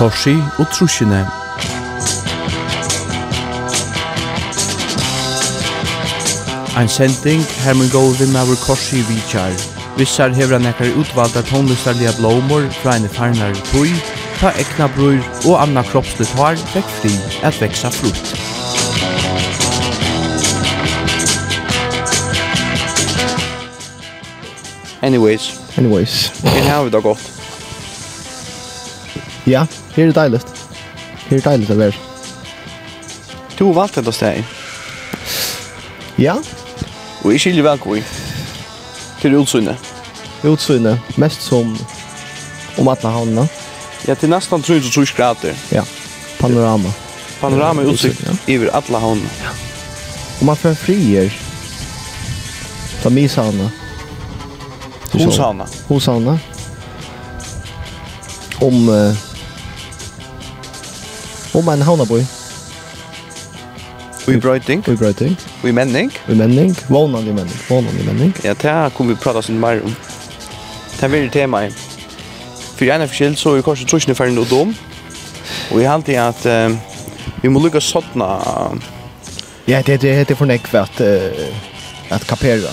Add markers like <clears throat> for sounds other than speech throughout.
Korsi og Trusjene. Ein sending her mun góð við maður Korsi Vichar. Vissar hever han ekkar utvalda tónlistarliga blómur fra eini farnar tui, ta ekna brur og anna kroppsligt har vekk fri at veksa frukt. Anyways. Anyways. Jeg har vi da godt. Ja. Her er deilig. Her er deilig å være. Du har valgt dette stedet. Ja. Og jeg skiljer vel hvor Til utsynet. Utsynet. Mest som om alle havnene. Ja, til nesten 320 grader. Ja. Panorama. Panorama utsikt ja. over alle havnene. Ja. Og man får frier. Ta mishavnene. Hos havnene. Om... Uh, Om en havnabøy. Vi brøyting. Vi brøyting. Vi menning. Vi menning. Vånan vi menning. Vånan vi menning. Ja, det her kommer vi prata oss mer om. Det er veldig tema i. For jeg er forskjell, så er kanskje trusjene ferdig noe dom. Og jeg halte at uh, vi må lukka sånne... Ja, det, det det er for nekve at, uh, at kapera.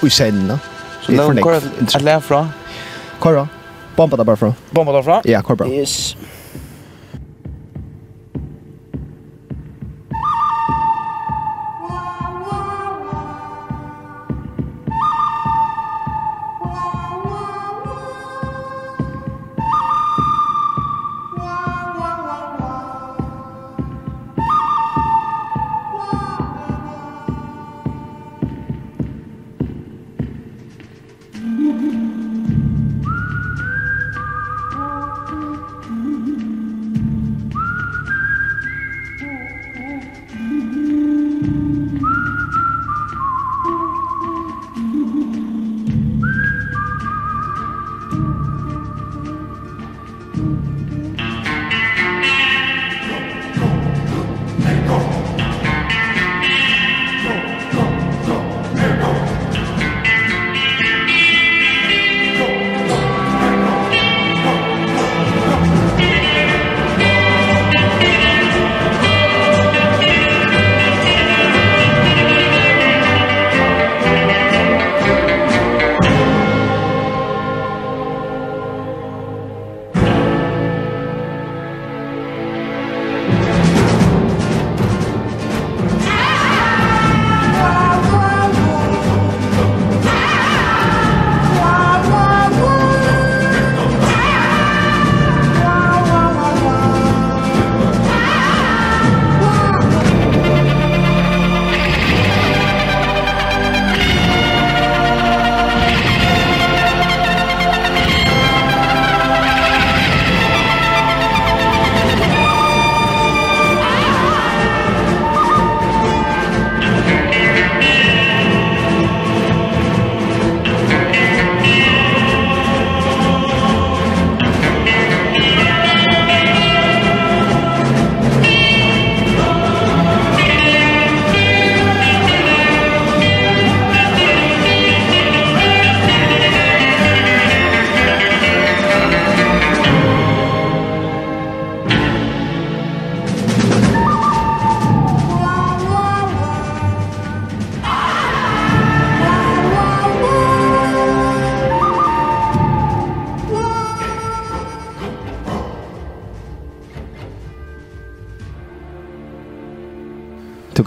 Og i sendene. Så det er for nekve. Hvor er det fra? Hvor er det? Bomba fra. Bomba derfra? Ja, hvor bra. Yes. Yes.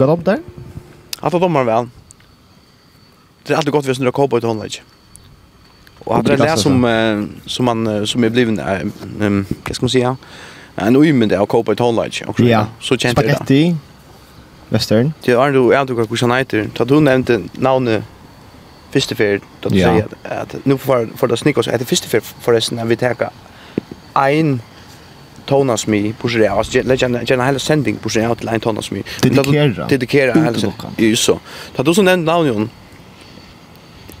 lukka dem der? Hatta dommer vel. Det er alltid godt hvis du har cowboy til håndlag. Og hatta det lær som, som, man, som er blivet, uh, um, hva skal man si, ja? En uimund av cowboy til håndlag. Ja, spagetti, western. Det er du, jeg tror ikke hvordan heter. Så du nevnte navnet første fyr, da du ja. sier at, at nå får det snikke oss det første fyr forresten, at vi tenker en tonas mi på sig alltså lägga en hela sending på sig till en tonas mi dedikera dedikera hela ju så. Ta du som nämnde namnet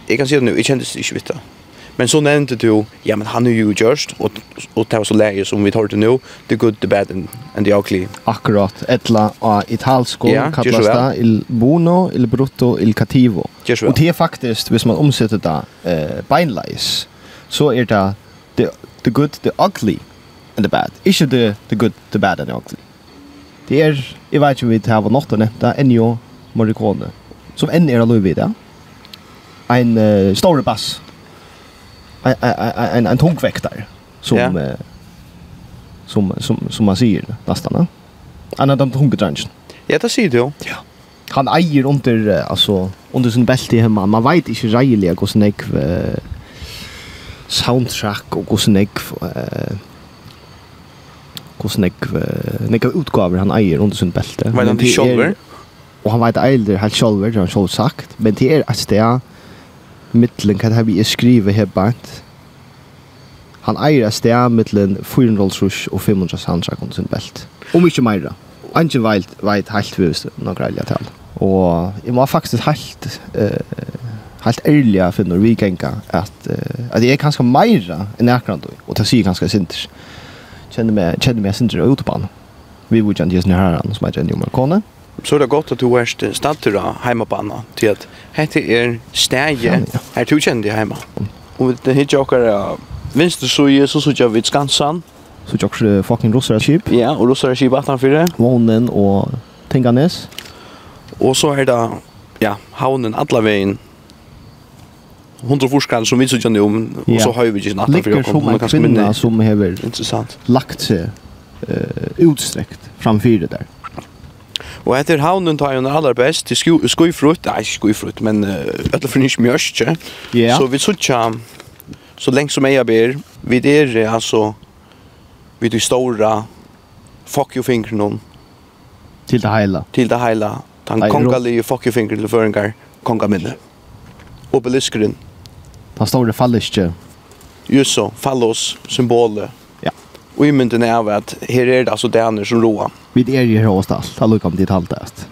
jag kan säga nu jag kände inte vita. Men så nämnde du ja men han är ju just och och det var så läge som vi tar det nu. The good the bad and, and the ugly. Akkurat. Etla a italsko ja, kallas det. Il buono il brutto il cattivo. Och det är faktiskt hvis man omsätter det eh beinleis så är det the, the good the ugly and the bad. Ikke the, the good, the bad and the ugly. Det er, jeg vet ikke om vi til hva nått å nevnte, Ennio Morricone, som enn er allu vid, ja. En uh, store bass. En, en, en, en tungvektar, som, yeah. som, som, som man sier, nästan. Han er den tungvektarangen. Ja, det sier du jo. Ja. Han eier under, uh, altså, under sin belte hemma. Man vet ikke reilig hvordan jeg uh, soundtrack og hvordan jeg uh, hos nekv, nekv utgaver han eier under sin belte. Vet han til sjolver? Og han vet eier helt sjolver, det har han sjolv sagt. Men det er et sted mittelen kan vi skriva her bant. Han eier et sted mittlen 400 rush og 500 sandsak under sin belte. Og mye mer. Angen veit, veit helt vist noen greilige tal. Og jeg var faktisk helt... Uh, helt ærliga finner vi gänga at, uh, att det är ganska mera än akkurat och det säger ganska sinter kände mig kände mig sen drar ut på. Vi var ju inte just nu här som jag kände ju Marcone. Så det gott att du är stadig hemma på banan till att hette är stäje här du kände hemma. Och det hit jag kan vinst så ju så så jag vid Skansan. Så jag skulle fucking rosa skip. Ja, och russar chip att han för. Vånen och Tinganes. Och så är det ja, havnen alla vägen hundra forskare som vi så kjenner om, og så har vi ikke natta for å komme. Ligger som en kvinna som har lagt seg uh, utstrekt framfyr det der. Og etter havnen tar hun aller best til skuifrutt, nei ikke skuifrutt, men uh, etter for nysk mjørskje. Ja. Så vi sutja, så lengt som jeg ber, vi er altså, vi er stora, fuck you finger någon Til det heila. Til det heila. Han kongalige fuck you finger til föringar konga minne. Obeliskeren. beliskeren, Den store falliske. Just så, fallos, symbolet. Ja. Og i mynden er at her er det altså daner som roa. Vi er i her hos alt, det lukker om ditt halvtest.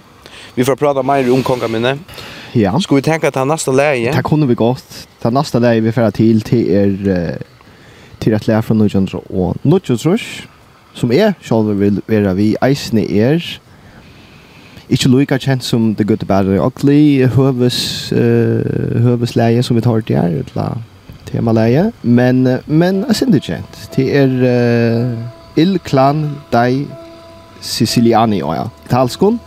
Vi får prata mer om kongaminne. Ja. Skal vi tenke til nästa läge? Det kunne vi godt. Til nästa läge vi får til til er til et leie fra 1900 og 1900 som er, selv vil være vi eisne er, ikke lika kjent som The Good, The Bad and The Ugly, høves, uh, høves leie som vi tar til her, et la tema leie, men, men jeg synes det kjent. Det er uh, Il Clan Dei Siciliani, og ja, italskon,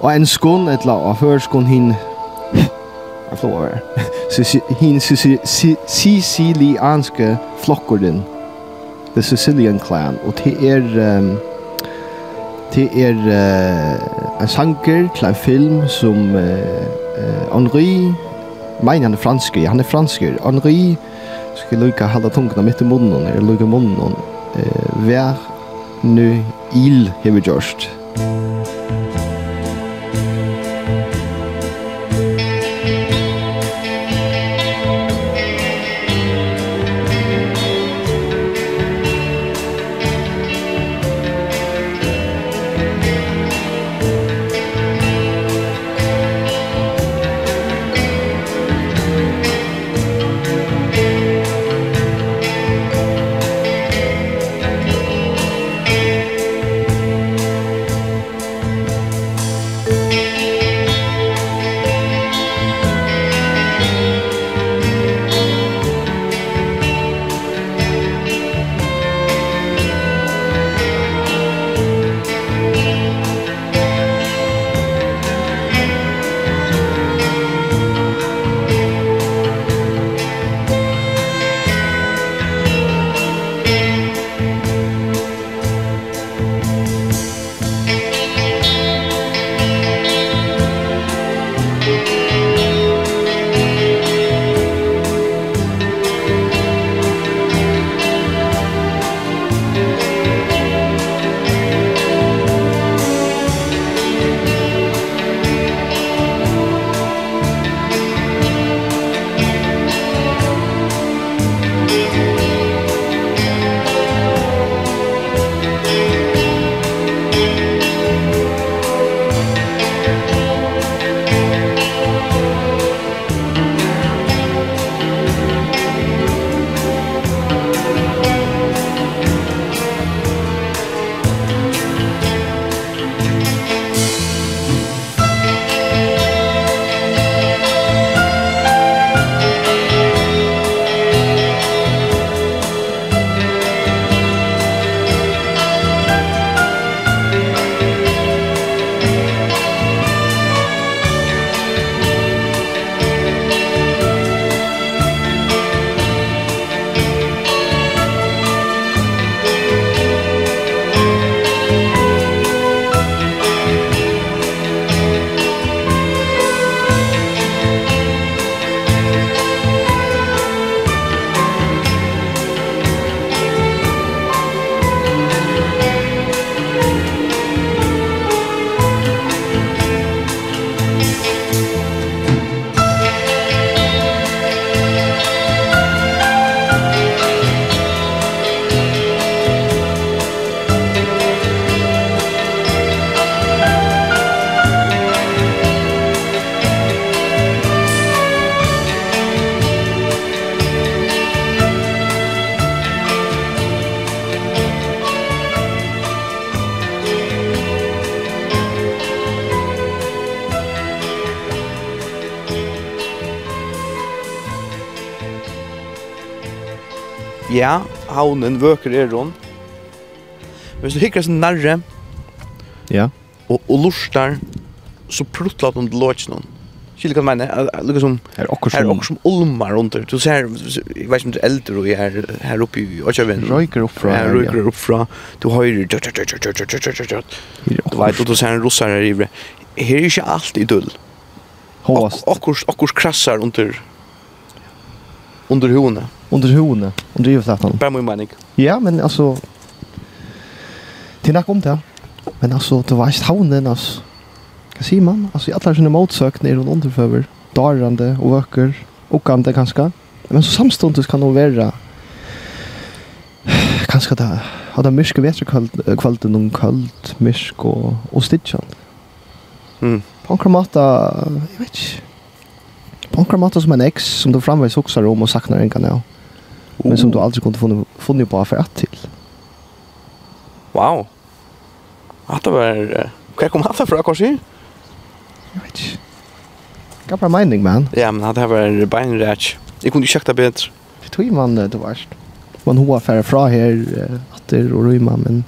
og en skon, et la, og før skon hin, <laughs> jeg flår over, <laughs> hin sicilianske flokkorden, The Sicilian Clan, og det er... Um, Det er uh, en sanger til en film som uh, uh, Henri, mener han er fransk, han er fransk, Henri skal lukke halda tungene mitt i munnen, eller lukke munnen, uh, vær nu il, har vi gjort. ja, haunen vøker er hon. Hvis du hikker sin nærre, ja. og, og lustar, så pruttlar de til låts noen. Kjellig hva mener, lukka som, her okker som, her som olmar under. Du ser, jeg vet ikke om du er eldre og her, her oppe i Åkjøven. Røyker opp fra Her røyker opp fra, Du høyrer, tjøt, tjøt, tjøt, tjøt, tjøt, tjøt, tjøt. Du vet, og du ser en russar her i Her er ikke alt i dull. Håst. Okkurs, okkurs krassar under Under hone. Under hone. Under huvudsätan. Bär min mening. Ja, men alltså... Det är nog om det. Men alltså, det var ett den alltså. Vad säger man? Alltså, i alla sina motsök när hon underföver. Darrande och vöcker. Åkande ganska. Men så samstundes kan hon vara... Ganska det... Har det myrska veterkvalitet någon kallt, mysk och, och stitchande. Mm. På en kramata... Jag vet inte på en måte som en ex som du framvägs också om och saknar en kanal. Men som du aldrig kunde funnit, funnit på för att till. Wow. Att det var... Vad kom han för att kanske? Jag vet inte. Kan mining, mening, man. Ja, men det var beinrätch. Jag kunde ju kökta bättre. Det tog man det värst. Man hoa färre fra här, atter och rymma, men...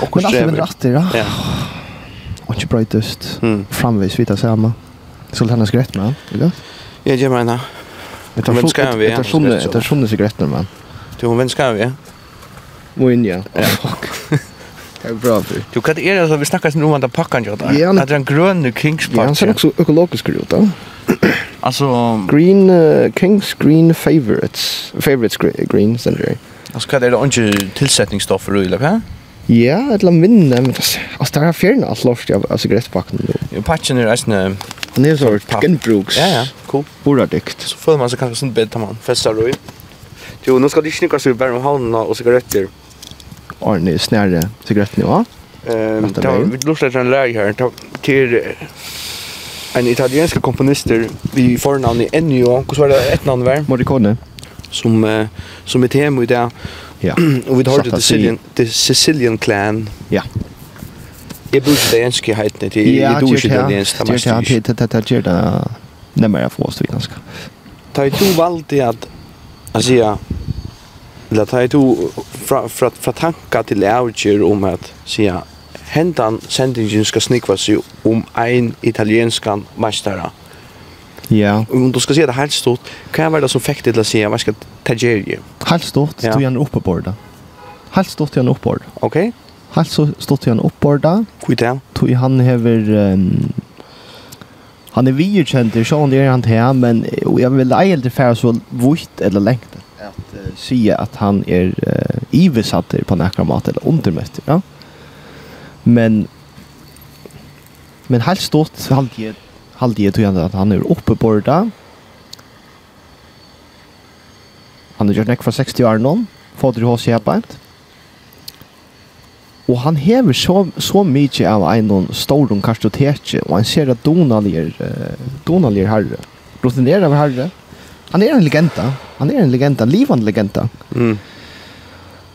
Och men alltså, men atter, ja. Ja. Och inte bröjtest. Mm. Framvis, vita samma. Mm. Så Sultana Skrättna, eller? Ja, jag menar. Det är skam vi. Det är sjunde, det är sjunde cigaretten man. Du hon vänskar vi. Må in ja. <laughs> Det är bra. Du kan det är så vi snackar sen om att packa ju där. Att den gröna Kings Park. Ja, sen så ekologisk gröt då. <clears throat> Alltså green uh, Kings green favorites. Favorites green center. Alltså kan det då inte tillsättningsstoffer eller va? Ja, ett lamvinne. Alltså där är fjärna allt loft av cigarettpacken. Jo, patchen är nästan pappen är så genbruks. Ja, ja. Cool. Bra dikt. Så får man så kanske sån bättre man fästa då. Jo, nu ska det snicka sig bara med handen och cigaretter. Arne snärre cigaretten ja. Ehm, det har vi lustat en läge här till en italiensk komponister vi förnamn i Ennio, hur var det ett namn var? Morricone. Som som är tema i det. Ja. <clears throat> och vi har det Sicilian, the Sicilian clan. Ja. Jeg bruker det enske heitene til, jeg du ikke det enske mest. Ja, det er det nemmere jeg får oss til ganske. Ta i to valgte at, altså ja, eller ta i to fra, fra, fra tanka til avgjør om at, sier hentan sendingen skal snikva seg om ein italienskan meistara. Ja. Om du ska se det helt stort, kan vara det som fäktigt till att säga vad ska Tageria? Helt stort, ja. du är en uppeborda. Helt stort är en uppeborda. Okej. Okay. Helt så stod han oppborda. Hvor er det? Han hever... Um, han er virkjent, det sånn det er han til han, men jeg vil egentlig fære så vitt eller lengt at uh, sige at han er uh, ivesatter på nekra mat eller undermøtter, ja. Men men helt stått halvdige halvdige tog han at han er oppe på det. Han er gjort nekk for 60 år nå, fader hos jeg beint. Og han hever så, så mye av en stor kartoteke, og han ser at Donald er, Donald er herre. Rotinerer av herre. Han er en legenda. Han er en legenda, en livende legenda. Mm.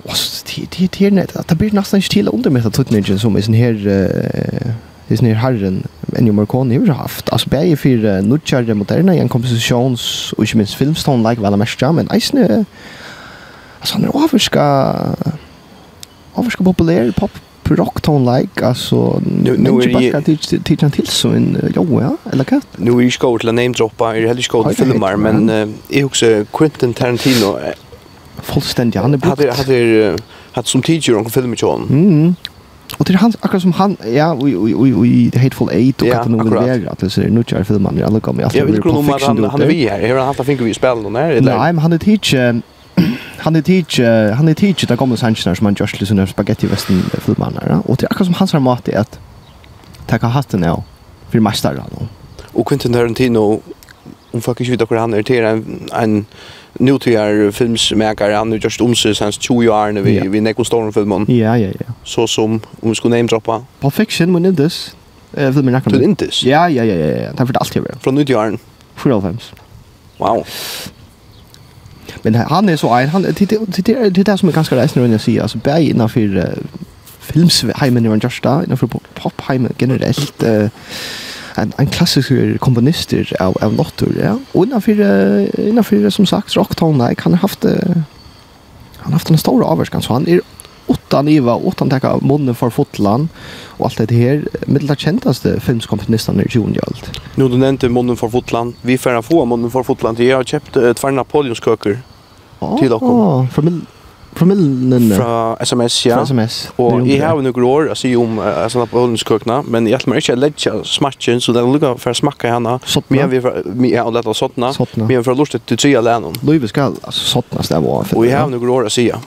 Och det det det det det blir nästan inte till under med att tutningen som är sån här eh är sån här herren Ennio Morricone har haft alltså bäge för nutchar moderna en kompositions och inte minst filmstone like väl mest men alltså han är överska han var så populär pop rock tone like alltså nu nu är det inte titta till så en jo ja eller kat nu är ju skott la name droppa är heller skott filmar men är också Quentin Tarantino fullständigt han hade hade hade som teacher och filmer Mm. Och det är han akkurat som han ja oj oj oj oj The Hateful Eight och att nu vill det att det ser nu kör filmen alla kommer jag vill nog han han vi här har han haft en finger i spelen där eller? Nej men han är teacher han är teach han är teach där kommer sanchen som man just lyssnar spaghetti western filmen där och det är som hans har mat är att ta hatten nu för mästare då. Och Quentin Tarantino om faktiskt vet hur han är till en en nutidare filmsmakare han just om sig sen 20 år när vi vi nekon storm filmen. Ja ja ja. Så som om vi skulle name droppa. Perfection men inte this. Eh filmen jag kan. Inte det. Ja ja ja ja. Tack för allt det. Från 90 åren. films. Wow. Men han är så en, han, det, det, det, det som är ganska reisande när jag säger, alltså berg innanför uh, filmsheimen i innan innanför popheimen generellt, uh, en, en klassisk komponister av, av Lottur, ja. Och innanför, uh, innanför som sagt, rocktonen, kan har haft, uh, han har haft en stor avvärskan, så han är utan IVA, utan teka munnen for fotland og alt det her, med det kjentaste filmskomponistene i Junialt. Nå, du nevnte munnen for fotland. Vi får få munnen for fotland. Jeg har kjøpt uh, tvær napoleonskøker oh, til dere. Åh, formell promillen fra SMS ja. Fra SMS og jeg har noen år å si om alltså på hundskokna men jeg tror ikke lägga smatchen så det er lukket for å smakke henne men vi vi har lätt att såtna men för lust att tjäla lärn om Louis ska alltså såtnas där var Og jeg har noen år å si, ja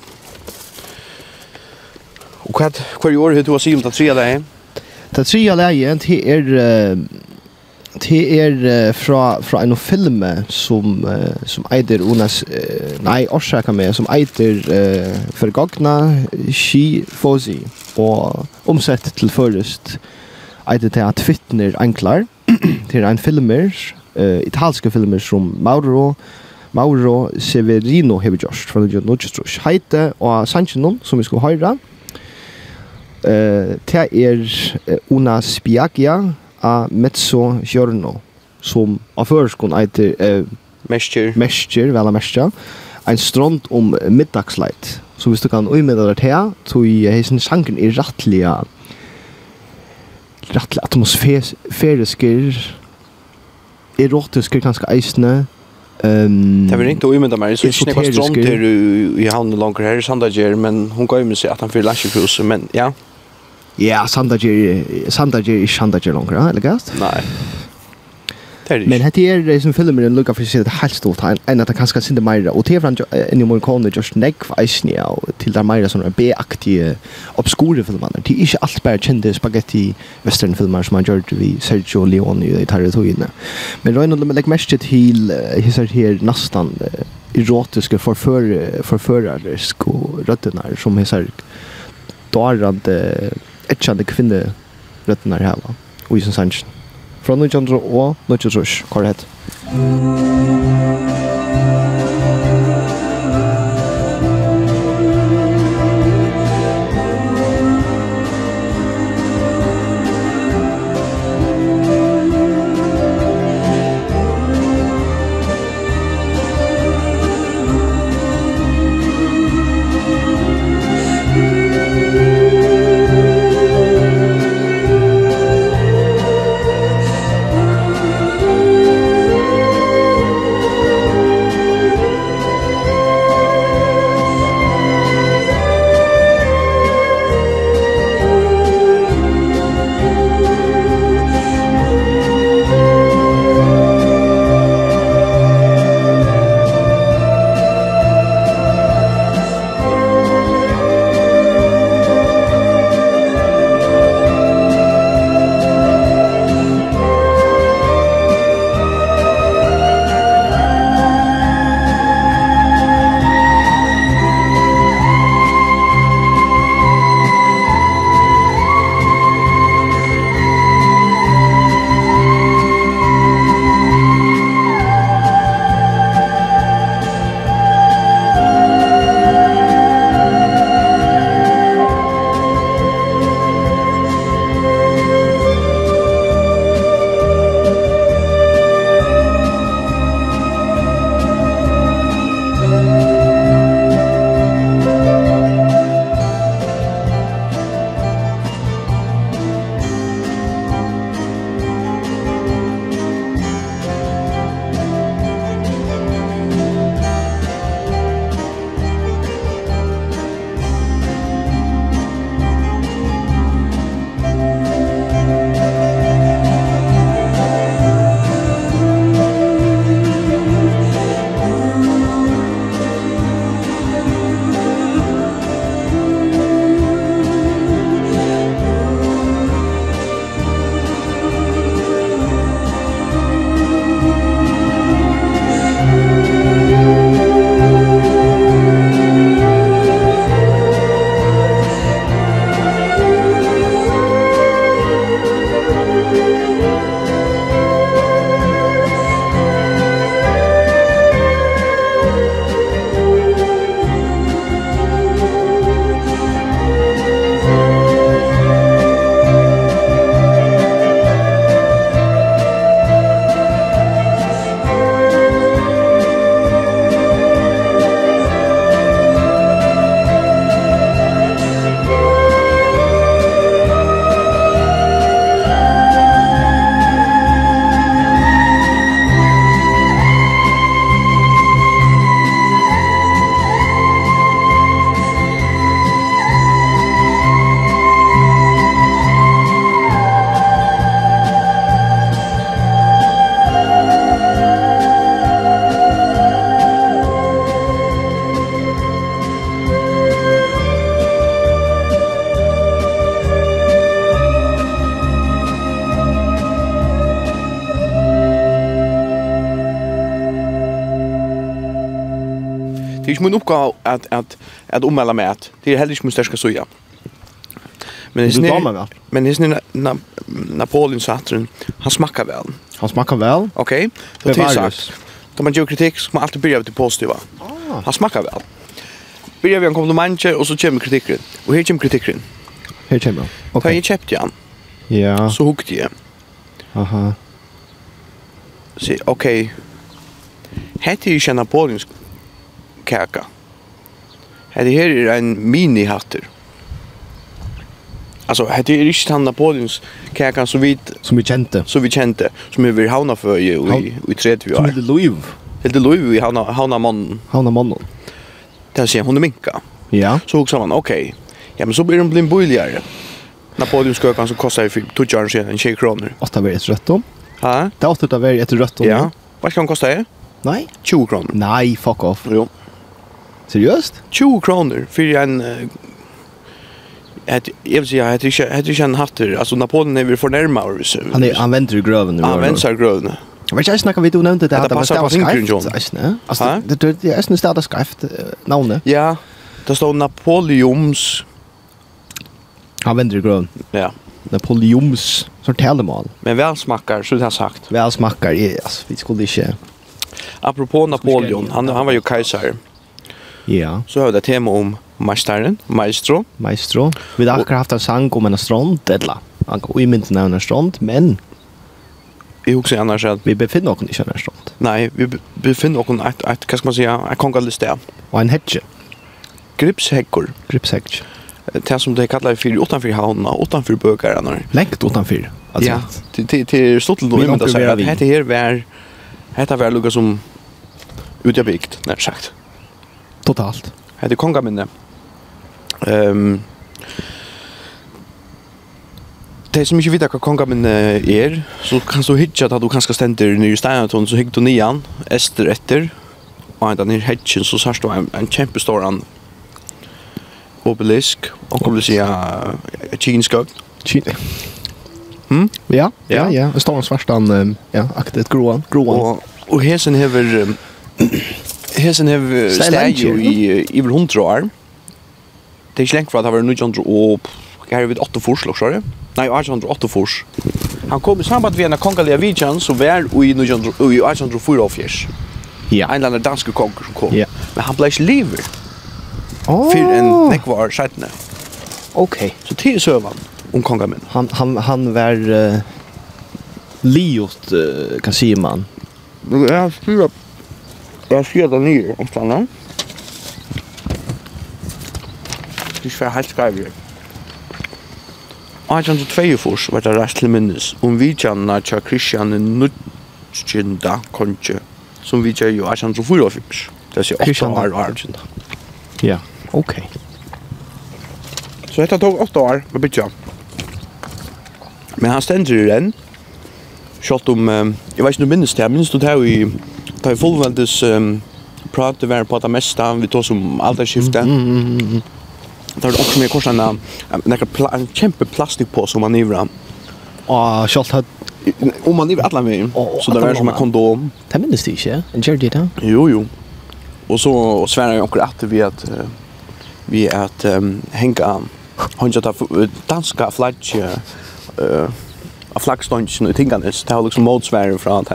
Og hva er år hur du har silt at trea leien? Det trea leien, det er det er fra fra en film som som eider Jonas nei orsaka med, som eider uh, forgagna Shi Fosi og omsett til først eider til at fitner anklar til <clears throat> en filmer uh, italske filmer som Mauro Mauro Severino hevur gjort frá Norge Heite og Sanchinon som vi skulle høyra Eh, det er Una Spiagia av Mezzo Giorno, som av førskån eiter eh, Mestjer. Mestjer, vel av Mestjer. En strand om middagsleit. Så hvis du kan uimedda det her, så er heisen sjanken i rattlige rattlige atmosfærisker erotisker kanskje eisne Um, det var inte å umynda meg, så ikke nekva strånd til i havnen långt här i Sandager, men hun gav meg sig att han fyrir landsjekhuset, men ja. Ja, Sandager, Sandager är Sandager langer, eller gast? Nej. Men hette er det som filmer den lukar för sig ett helt stort här, en at det kanske synda mer och det fram en i morgon just eisen ja, og til der meira sånne B-aktige, obskure filmer. Det är inte allt bara kända spaghetti western filmer som han gjør vi Sergio Leone i tarre togene. Men Ryan lägger mest til hisser her nastan nästan erotiska förför förförare sko rötterna som hisar darande etchande kvinne røttene her, og i sin sannsyn. Fra 1900 og 1900, korrekt. Musikk uppgå att att att ommäla med att det är helst måste ska soja. Men det är men det er na, Napoleon Saturn han smakar väl. Han smakar väl. Okej. Okay. Det är sagt. Da man gjør kritik så man alltid börja med det positiva. Ah. Han smakar väl. Börjar vi en kompliment, och så kommer kritiken. Och her kommer kritiken. Her kommer. Okej. Okay. Jag köpte han. Ja. Så hukte jag. Aha. Så okej. Hette Hette ikke en på kaka. Hette her er en mini-hatter. Altså, hade er riktigt han Napoleons kakan så vid som vi kjente. som vi kjente, som vi vill havna för i i tredje vi. Som det Louis. Helt Louis vi havna havna mannen. Hauna mannen. Där sé hon minka. Ja. Så hugsa man okej. Okay. Ja men så blir de blir billigare. Napoleons kakan så kostar ju 2 kronor sen en 20 kronor. Åtta väl ett rött om. Ja. Det åtta väl ett rött om. Ja. Vad kan kosta det? Nej. 20 kronor. Nej, fuck off. Jo. Seriöst? 20 kronor för en att jag vill säga att det hade ju en hatter alltså Napoleon är vi för närmare oss. Han är han väntar gröven nu. Han väntar gröven. Jag vet inte snacka vi du nämnde det att det var starkt skrift, ne? Alltså det det är en starkt skrift namn. Ja. Det står Napoleons Han väntar gröven. Ja. Napoleons sortelmal. Men väl smakar så det har sagt. Väl smakar. Alltså vi skulle inte Apropå Napoleon, han han var ju kejsare. Ja. Så har vi det tema om Mastaren, Maestro. Maestro. Vi har akkurat haft en sang om en strand, eller anka uimynden av en strand, men Jag också annars att vi befinner oss inte i en strand. Nej, vi befinner oss i ett, ett, vad ska man säga, ett kongaliste. Och en hedge. Gripshäckor. Gripshäckor. Det som det kallar för utanför havna, utanför bögarna. Längt utanför. Alltså. Ja, till till till stort då men det säger att det här var Hetta var lukka som utjabigt, när sagt. Totalt. Det är kongaminne. Ehm Det som ikke vet vad kongaminne er, så kan du hitcha at du kanskje ständer i nya så hyggt du nian ester etter, og enda ner hedgen så sårst du en, en kjempestor an obelisk og kommer du säga kinskog. Kina. Hm? Ja, ja, ja. Det står en svartan, ja, aktet gråan. gråan. Og, og hesen hever Hesen hev steg jo i i vel hundra år. Det er ikke lengt fra at det var 900 og her er vi 8 fors, lukk, sorry. Nei, 808 fors. Han kom i samband med en kongelige vidjan som var i 804 Ja. En eller annen danske konger som kom. Ja. Men han ble ikke liver. Oh. Fyr en nekvar sætne. Ok. Så til søvann om konga min. Han, han, han var uh, liot, uh, kan si man. Ja, fyra Jeg sier det nye om planen. Det er helt skrevet jeg. 1822 var det rett til minnes om vi vidtjennene til Kristian Nudgjenda konge som vi vidtjer jo 1824. Det er 8 år og 18. Ja, ok. Så dette tog åtta år med bytja. Men han stender i den. Sjalt om, jeg vet ikke om du minnes det, minnes du det her i tar fullvändes um, prate vi på det mesta, vi tar som alderskifte. Mm, Mm, mm, mm, Det var också med korsan en, en kämpe plastpåse som man ivra. Och kjallt hade om man ivra alla vägen. Så det var som en kondom. Det minns du inte, en gjorde det Jo, jo. Och så svär jag också att vi att vi att um, henga hänga ta danska flagg eh av flaggstånden och tingarna. Det har liksom motsvärden från att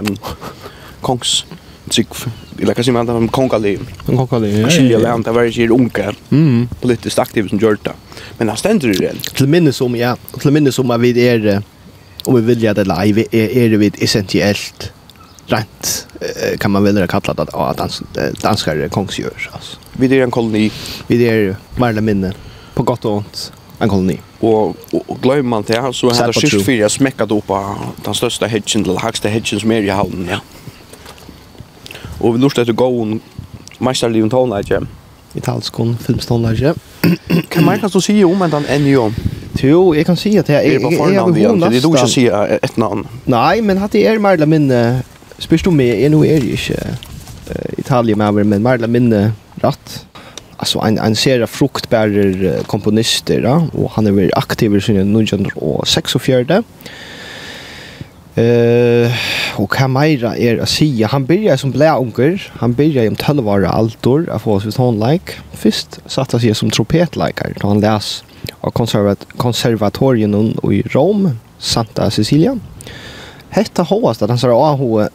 kongs trygg, eller hva sier man, de kongaliv. De kongaliv, ja. Skilje land, det var ikke unge, mm. politiskt aktiv som gjør det. Men han stender det till minne minnes om, ja, till minnes om vi är om vi vill det live, är är vi essentiellt rent, kan man velja kalla det, att dans, danskare kongsgjør, alltså Vi er en koloni. Vi är mer eller minne, på gott och ont en koloni. Og, og, og glömmer man det, så er det skilt fyrir jeg upp av den største hedgen til den høgste hedgen som er i havnen, ja. Og vi lurte etter gåen mesterlig om tonelage. Italisk filmstonelage. Hva mer kan du si om en enn Jo, jeg kan si at jeg er på fornavn det er du ikke si et navn. Nei, men hatt det er mer eller minne, spørs du meg, jeg nå er ikke uh, Italien med, men mer eller minne ratt. Alltså en en serie fruktbärer komponister då och han är väldigt aktiv i sin 1946. Eh, uh, och Kamaira är er att säga han börjar som blä onkel. Han börjar om 12 år altor av oss vid hon like. Först satt han sig som trompet like då han läs av konservat konservatorien i Rom, Santa Cecilia. Hetta hoast att han sa att han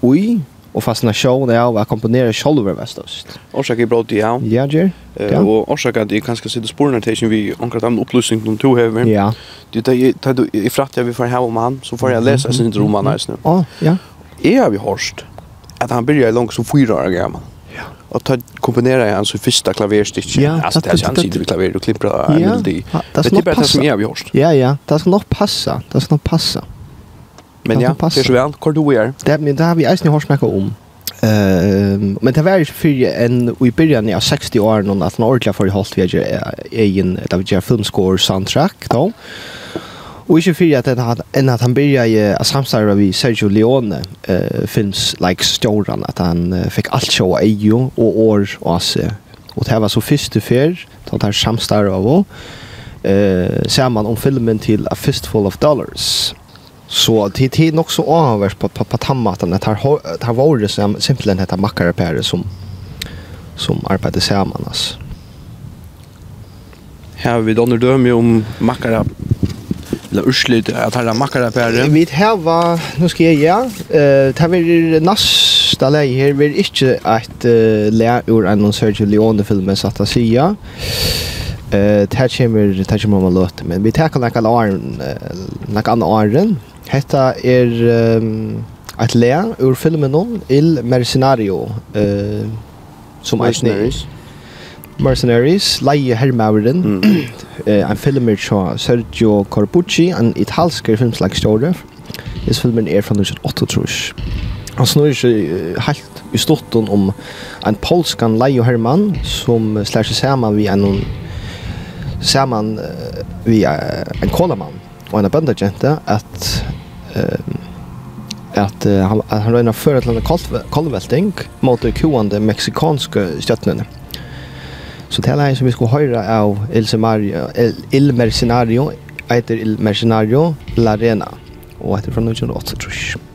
oj och fascination av att komponera själva västost. Orsaken bra det ja. Ja, Jer. Eh och orsaken det kanske sitter spåren till vi ankrat om upplösning de två här. Ja. Det det du i fratt jag vi får hem om han så får jag läsa sin roman nu. Ja, ja. Är vi harst att han börjar långt som fyra år gammal. Ja. Och ta komponera han så första klaverstycke. Ja, alltså det är han sitter vid klaver och klipper en melodi. Det är bara det som jag vi harst. Ja, ja. Det ska nog passa. Det ska nog passa. Men ja, det är så väl. Kort du är. Det men det har vi eisen ni har om. Ehm men det var ju för en i byrjan av 60 år någon att ordentlig för hållt vi är egen da vi gjør filmscore soundtrack då. Och ikke för att han enn at han börjar ju att samstarra vi Sergio Leone eh films like stjåran, att han fick allt sjå eio och år och så. Och det var så första fyr, att han samstarra av eh ser man om filmen till A Fistful of Dollars Så det är nog så avvärt på på, på tammaten att här här var det som simpelthen heter mackare som som arbetar samman alltså. Här har vi då dömme om mackare eller urslut att här mackare pär. Vi har, var nu ska jag ja eh tar vi nästa läge här blir inte att uh, lä ur en Sergio Leone filmen så att säga. Eh tar kommer tar kommer man låt men vi tar kan lägga arm lägga an armen Hetta er um, at lea ur filmen om Il Mercenario, uh, som Mercenaries. Mercenaries, Leie Hermauren, mm. uh, en filmer fra Sergio Corbucci, en italsk filmslagstjore. Dess filmen er fra 1908, tror. Han snurr seg helt i stotten om en polskan Leie herrmann som slår seg sammen vid en sammen via en kolamann og en bøndagente at att han han rönnar för ett landa kolvälting mot de kuande meksikanske stjärnorna. Så det er som vi skulle höra av Ilse Mario, El, Il Mercenario, eiter Il Mercenario La Arena og etter fra 1908, tror jeg.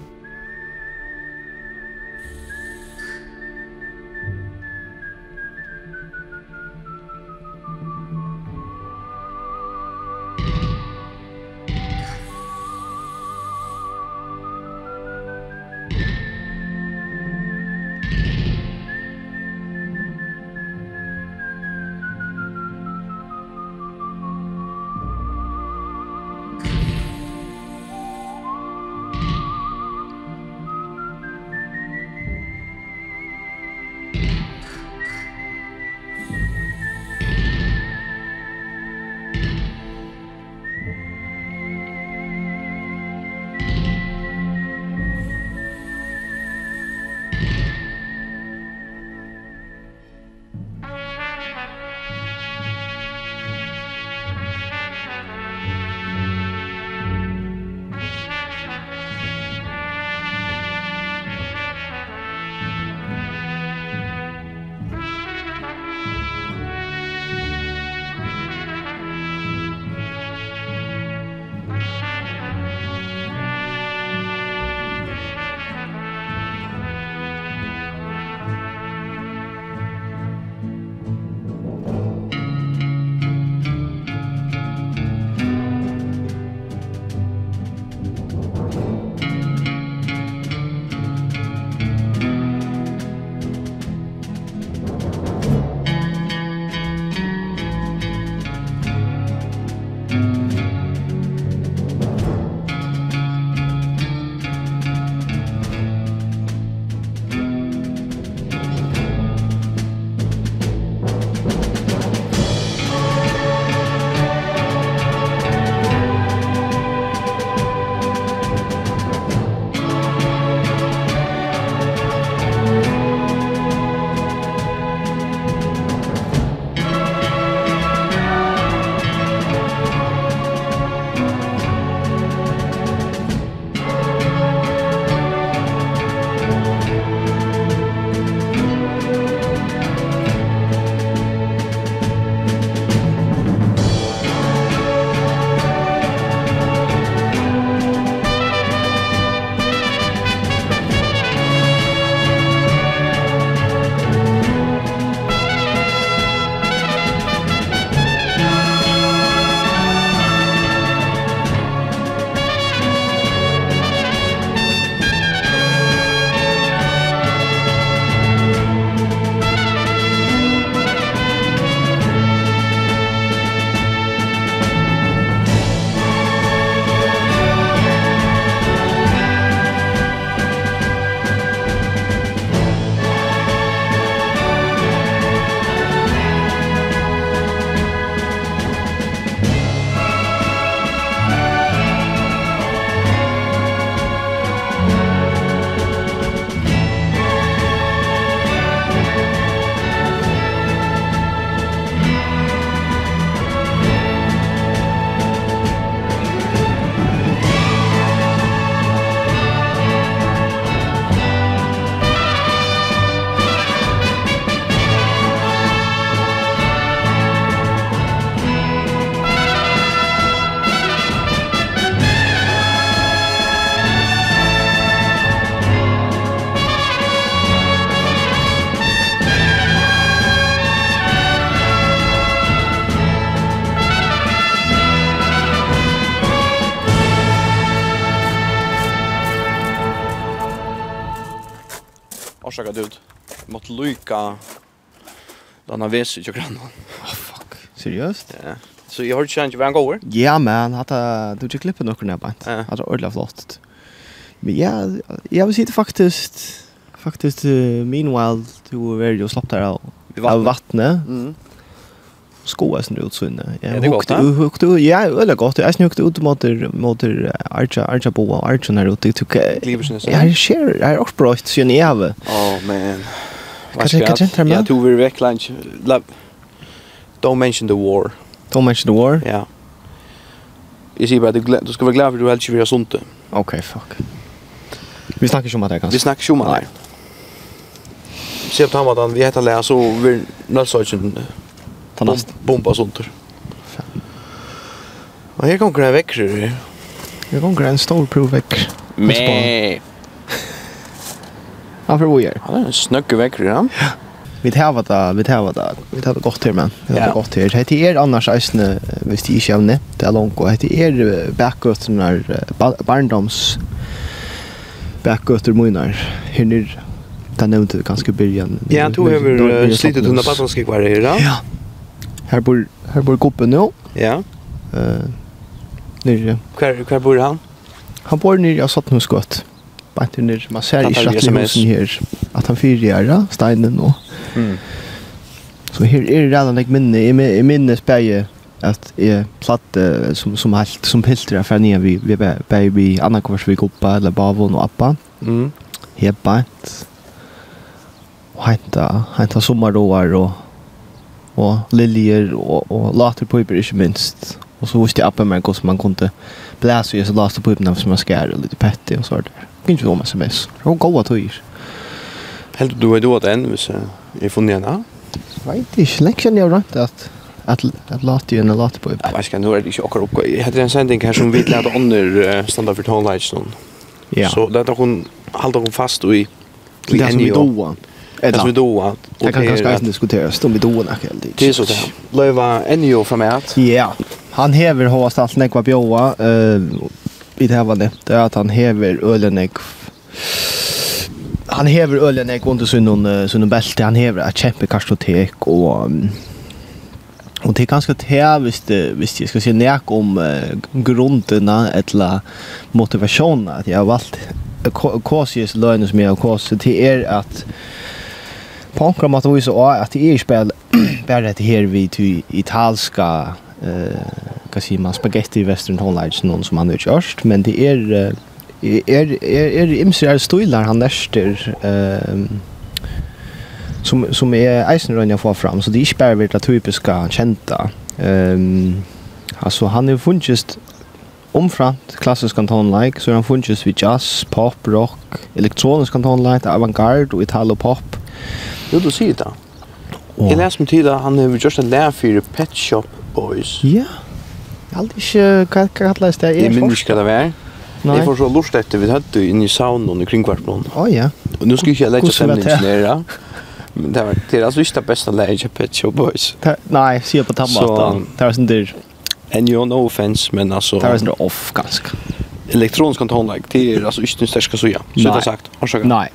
att lyka den har väs i grann. Oh fuck. Seriøst? Ja. Så jeg har ikke kjent ju vem går. Ja men hata, du ju klippen några när bant. er ordentlig flott. Men ja, Jeg vil si det faktisk Faktisk uh, meanwhile Du er veldig you slapp der av Vi vattnet. vattnet, Mm skoa sin ut sunne. Ja, det gott. Hukte ja, veldig godt Jeg snukte ut mot mot Archa Archa Boa Archa när ute tog. Ja, jag ser. Jag har också bra syn i Åh men. Vad ska jag? Ja, du vi veck lunch. Don't mention the war. Don't mention the war? Ja. Jag säger bara att du ska vara glad för du helst vill göra sånt. Okej, okay, fuck. Vi snackar ju om det kanske. Vi snackar ju om det. Se på han vi heter Lea så vi när så inte tanast bomba sunt. Och här kommer en väcker. Här kommer en stor provväcker. Men Han får vi Ja, det er en snøgge vekker, ja. Ja. Vi tar det, vi tar det, vi tar det godt her, men. Vi tar det godt her. Hette er annars eisene, hvis de ikke evne, det er langt, og hette er bakgøtterne, barndoms bakgøtter munar, her nere. Det nevnte vi ganske byrjan. Ja, to över slitet under batanskik var her, ja. Ja. Her bor, her bor gruppen nå. Ja. Uh, nere. Hver, hver bor han? Han bor nere av Sattenhusgått bant under, man ser ikke at det husen her, at han fyrer her, steinen og. Mm. Så her er det redan jeg minne, jeg minnes bare at jeg platte som, som helt, som piltre for nye vi, vi bare vi annan kvart vi goppa, eller bavon og appa. Mm. Her bant, og henta, henta sommerroar og, og liljer og, og laterpøyper ikke minst. og så visste jeg appen meg hvordan man kunne blæse i så lasta på öppna som man skär og lite petti det sådär ikke om sms. Det var gode tøyer. Helt du er då enn hvis jeg funnet henne? Jeg vet ikke, lenge siden jeg har rønt at at at lata igjen og lata på. Jeg vet ikke, nå er det ikke akkurat oppgå. Jeg heter en sending her som vi lærte andre standa for tonelage noen. Ja. Så det er hun halda hun fast i i en jo. Doa. Det som vi doa. Det kan kanskje ikke diskuteres om vi doa nok helt ikke. Det er så det. Løyva en jo fra meg. Ja. Han hever hovast alt nekva bjóa. Uh, vi det var det är att han hever ölen han hever ölen under sin någon sin bälte han hever att kämpa kartotek och Och det är ganska här visst visst jag ska se nära om uh, grunderna eller motivationen att jag har valt Kåsies lögnet som av har det till er att på enkla måte viser også att det är spel dette det <clears throat> här til italska uh, hva sier man, spagetti Western Hallage, noen som han har gjort, men det er, er, er, er imser er støyler han nærster, ehm som, som er eisenrønn jeg får fram, så det er ikke bare det typiske kjenta. Um, altså, han er funnet omframt klassisk kantonleik, så er han funnet ved jazz, pop, rock, elektronisk kantonleik, avantgarde og italo-pop. Jo, du sier det. Og... Jeg leser med tid at han har gjort en lær for Pet Shop Boys. Ja. Yeah. Jeg vet ikke hva jeg kallet det. Jeg minner ikke hva det var. Nei. Jeg får så lort etter vi hadde inn i saunen i kringkvartmålen. Å oh, ja. Og nå jeg ikke jeg lette stemningen nere. Men det var det er altså ikke det beste leie ikke Pet Shop Boys. Nei, sier på tammatan. Det var sånn der... And you no offense, men altså... Det var sånn der off, ganske. Elektronisk kantonlag, det er altså ikke den største suja. Så det er sagt. Nei.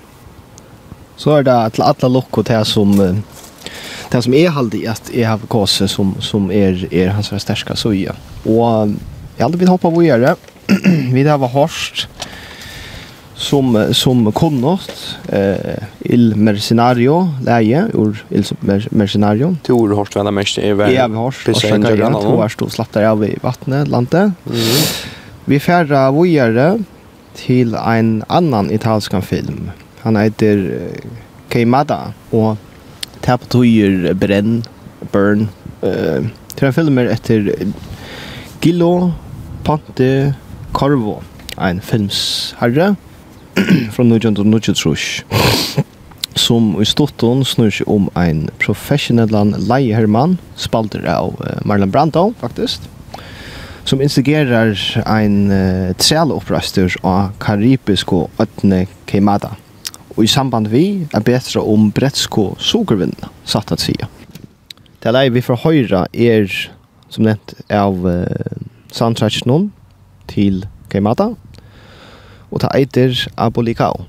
Så er det til alle lokker til som... Uh, det som är halde att jag har kåse som som är är hans största så ja. Och jag hade vill hoppa vad göra. vi där var hårst som som konnost eh il mercenario läge ur il mercenario tor hårt vända mest är väl ja vi har försöka grann två och stå slattar av i vattnet landet mm. vi färra vojare till en annan italiensk film han heter Keimada och Tap tojer brenn, burn. Eh, tre filmer etter Gillo, Pante, Carvo. En filmsherre fra Nugent och Nugent Rush. Som i stotton snur seg om en professionell leiermann, spalter av Marlon Brando faktisk som instigerar ein uh, trælopprastur av karibisko ötne Keimada och i samband vi er betra om Bretsko sågervinna, satt at sia. Det här vi får høyra er som nevnt, av eh, soundtrack til Kaimata og ta eiter Abolikao.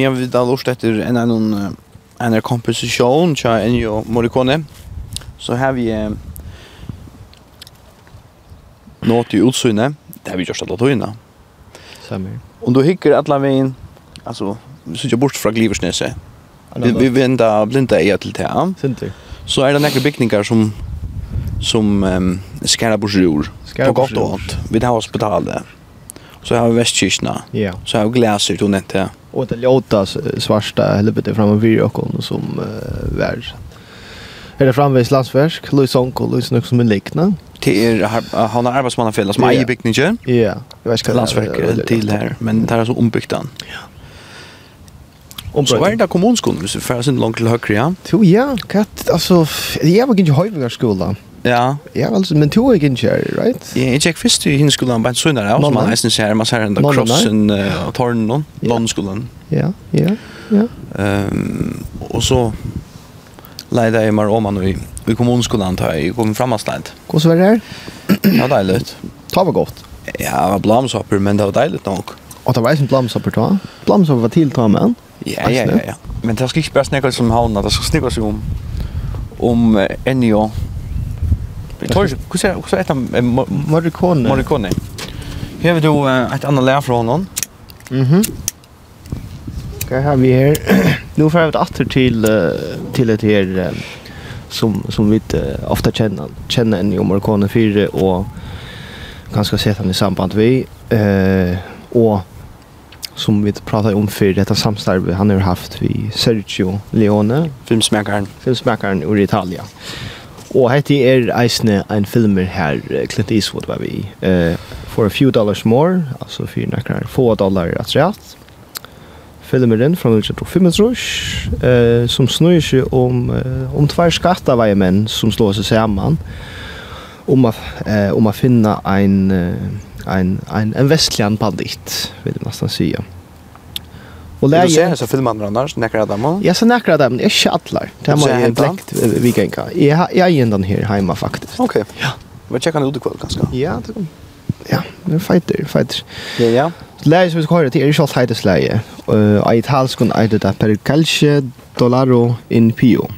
Vi har vidare lust efter en annan en en komposition tja Ennio Morricone. Så har vi eh, nåt i utsynet. Det har vi gjort alla tojna. Samma. Och då hickar alla vägen alltså vi sitter bort från Gliversnäset. Vi, vi vända blinda er till det här. Så är det några byggningar som som um, skärra bort jord. På gott och ont. Vi tar hospitalet. Så har vi västkyrkna. Ja. Så har vi gläser, du nämnde och det låta svarta helvete framme vid och som uh, värld. Är det framvis landsfärsk, Louis Onko, Louis Nux som är likna? Det är han har arbetsmannafälla som äger byggningen. Ja, jag vet inte. Landsverk till här, men det är så ombyggt den. Ja. Om så var det kommunskolan, så färsen långt till högre, ja. Jo, ja, katt, alltså, jag var inte i höjvigarskolan. Ja. Ja, alltså men två gick inte här, right? Ja, jag gick först i hinskolan bara sönder där och man nästan ser man ser den der crossen och tornen någon, landskolan. Ja, ja, ja. Ehm och så leide jeg meg om man i i kommunskolan tar jag kom fram avslant. Hur var det? Ja, deiligt. Ta var gott. Ja, blamsopper men det var deiligt nok. Och det var ju blamsopper då. Blamsopper var till ta men. Ja, ja, ja, ja. Men det ska ikke bare snäcka som havna, det skal snäcka sig om om Ennio Torge, hur ser hur heter Morricone? Morricone. Här har du ett annat lär från honom. Mhm. Okej, här vi här. <clears throat> Nu får vi åter till till ett här som som vi ofta känner känner en Morricone 4 och ganska sett han i samband vi eh och som vi pratar om för detta samstarve han har haft vi Sergio Leone filmsmäkaren filmsmakaren ur Italien. Og hette er eisne ein filmer her, Clint Eastwood var vi. Uh, for a few dollars more, altså for nekkar få dollar at rett. Filmeren fra 1925, uh, som snur seg om, uh, om tvær skatteveie menn som slår seg sammen om att uh, om att finna en en en en vestlian bandit vill jag nästan säga. Och lägger så så filmar man annars näkra dem. også? Ja, så näkra dem. Det ikke atler. Det har jag bläckt vi kan. Jag jag är den her hemma faktisk. Ok. Ja. Vi tjekker checka ut i kveld, ganske. Ja, det kommer. Ja, det er fighter, fighter. Ja, ja. Läs vi ska höra till Erishalt Heides läge. Eh, ett halskon ett där per kalsje dollaro in pio.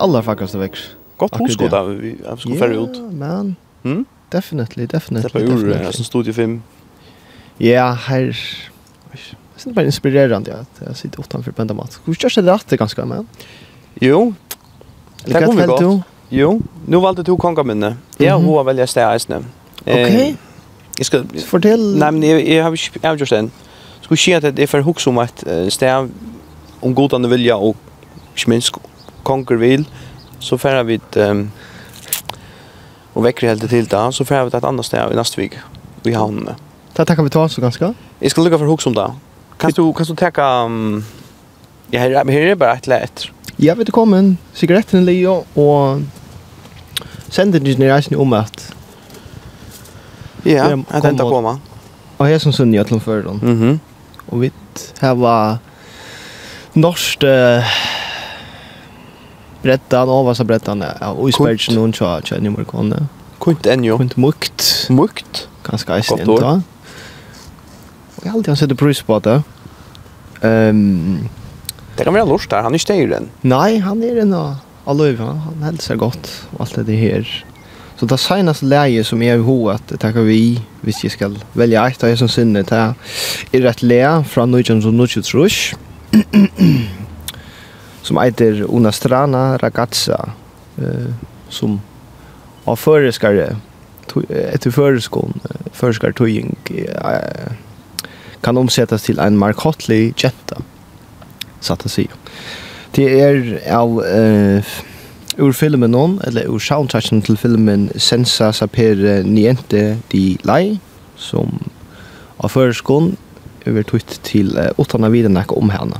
aller fakkaste vekk. Gott hos där vi vi ska färra ut. men. Mm? Definitely, definitely. Det är ju alltså studio 5. Ja, här Det er bare inspirerende, ja, at jeg sitter utenfor på enda mat. Hvor størst er det rätt ganske, men? Jo. Det kommer gott. Jo, nu valde du kongaminne. Jag har välja stäisne. Okej. Jag ska fortell. Nej men jag har jag har just en. Skulle se att det är för hooks om att stä om godan vilja och sminsk konger vil, så færer vi et, um, og vekker helt til da, så færer vi til et annet sted i neste vik, i havnene. Da takker vi til oss ganske. Jeg skal lukke for hoks om det. Kan du, kan du takke, um, ja, her, her er bare et eller etter. Ja, vi er kommet, sigaretten Leo, og sender din reisen om at Ja, jeg tenkte på meg. Og jeg som sunn i Atlantføren. Mm -hmm. Og vi har norsk uh, brettan, avvasa brettan, ja, og isbergs noen tja, tja, tja, nummer kone. Kunt enjo. Kunt mukt. Mukt. Ganske eisen inn, da. Og jeg har alltid sett pris på det. Um, det kan vara lust där han är ikke det Nei, han er en av aløyve, han hälsar godt, og alt det her. Så det senaste läget som jag har att tacka vi, hvis jag ska välja ett av er som sinne, det är rätt läge från 1923. <clears throat> som heter Una Strana Ragazza eh, som av föreskare etter föreskon föreskare tøying eh, kan omsättas till en markottlig jetta satt att säga. Det är av eh, ur filmen någon eller ur soundtracken till filmen Sensa Sapere Niente di Lai som av föreskon övertryckt till eh, åttarna vidare om henne.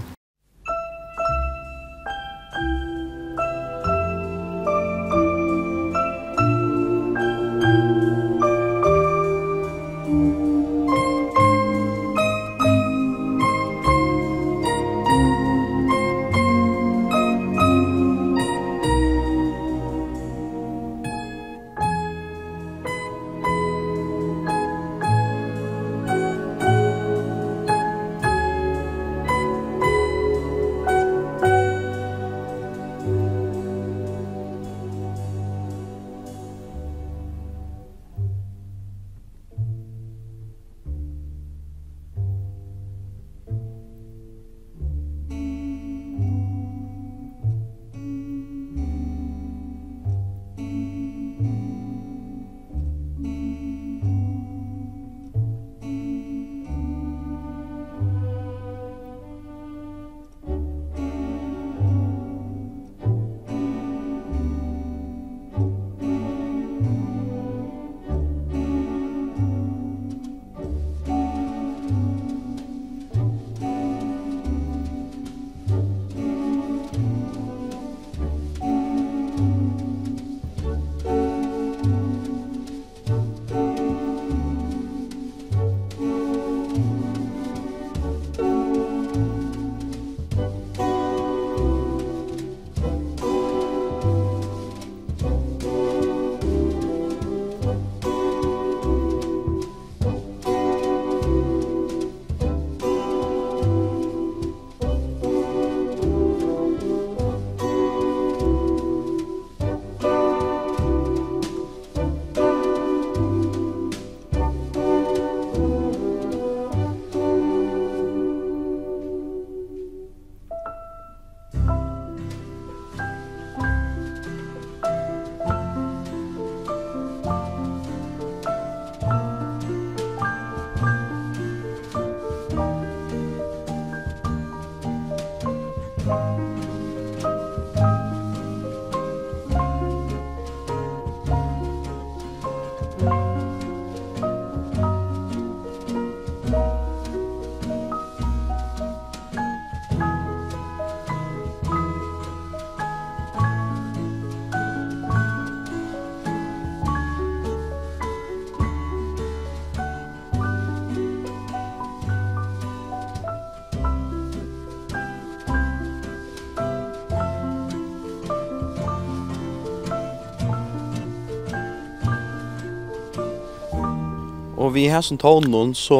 Og vi har som tånen, så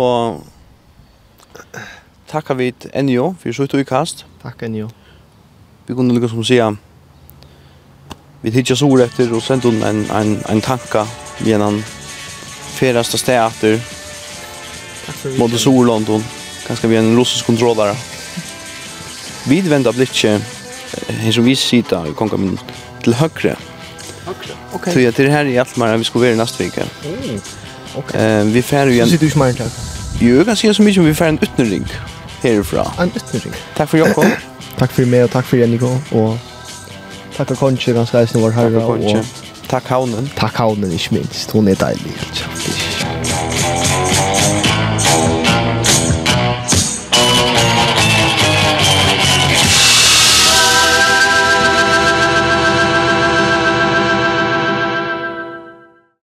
tackar vi Enjo for så tog kast. Tack Enjo. Vi kunne lykke som säga vi hittar så ord efter och sen en en en tanka genom färaste städer. Mot Solondon. Kanske vi en russisk kontrollare. Vi vänder blicken här som vi sitter i konkamin till högre. Högre. Okej. Okay. Så det här her allt mer vi ska vara nästa vecka. Mm. Okay. vi fær ju en... Så sitter du smart mer. Jo, jag kan si så mycket om vi fær en utnering härifrån. En utnering? Tack för Jakob. tack för mig och tack för Jenniko, och tack for Konchi, ganska eisen vår herre. Takk for Konchi. <coughs> Takk Haunen. Tack Haunen, ikke minst. Hun er deilig. Takk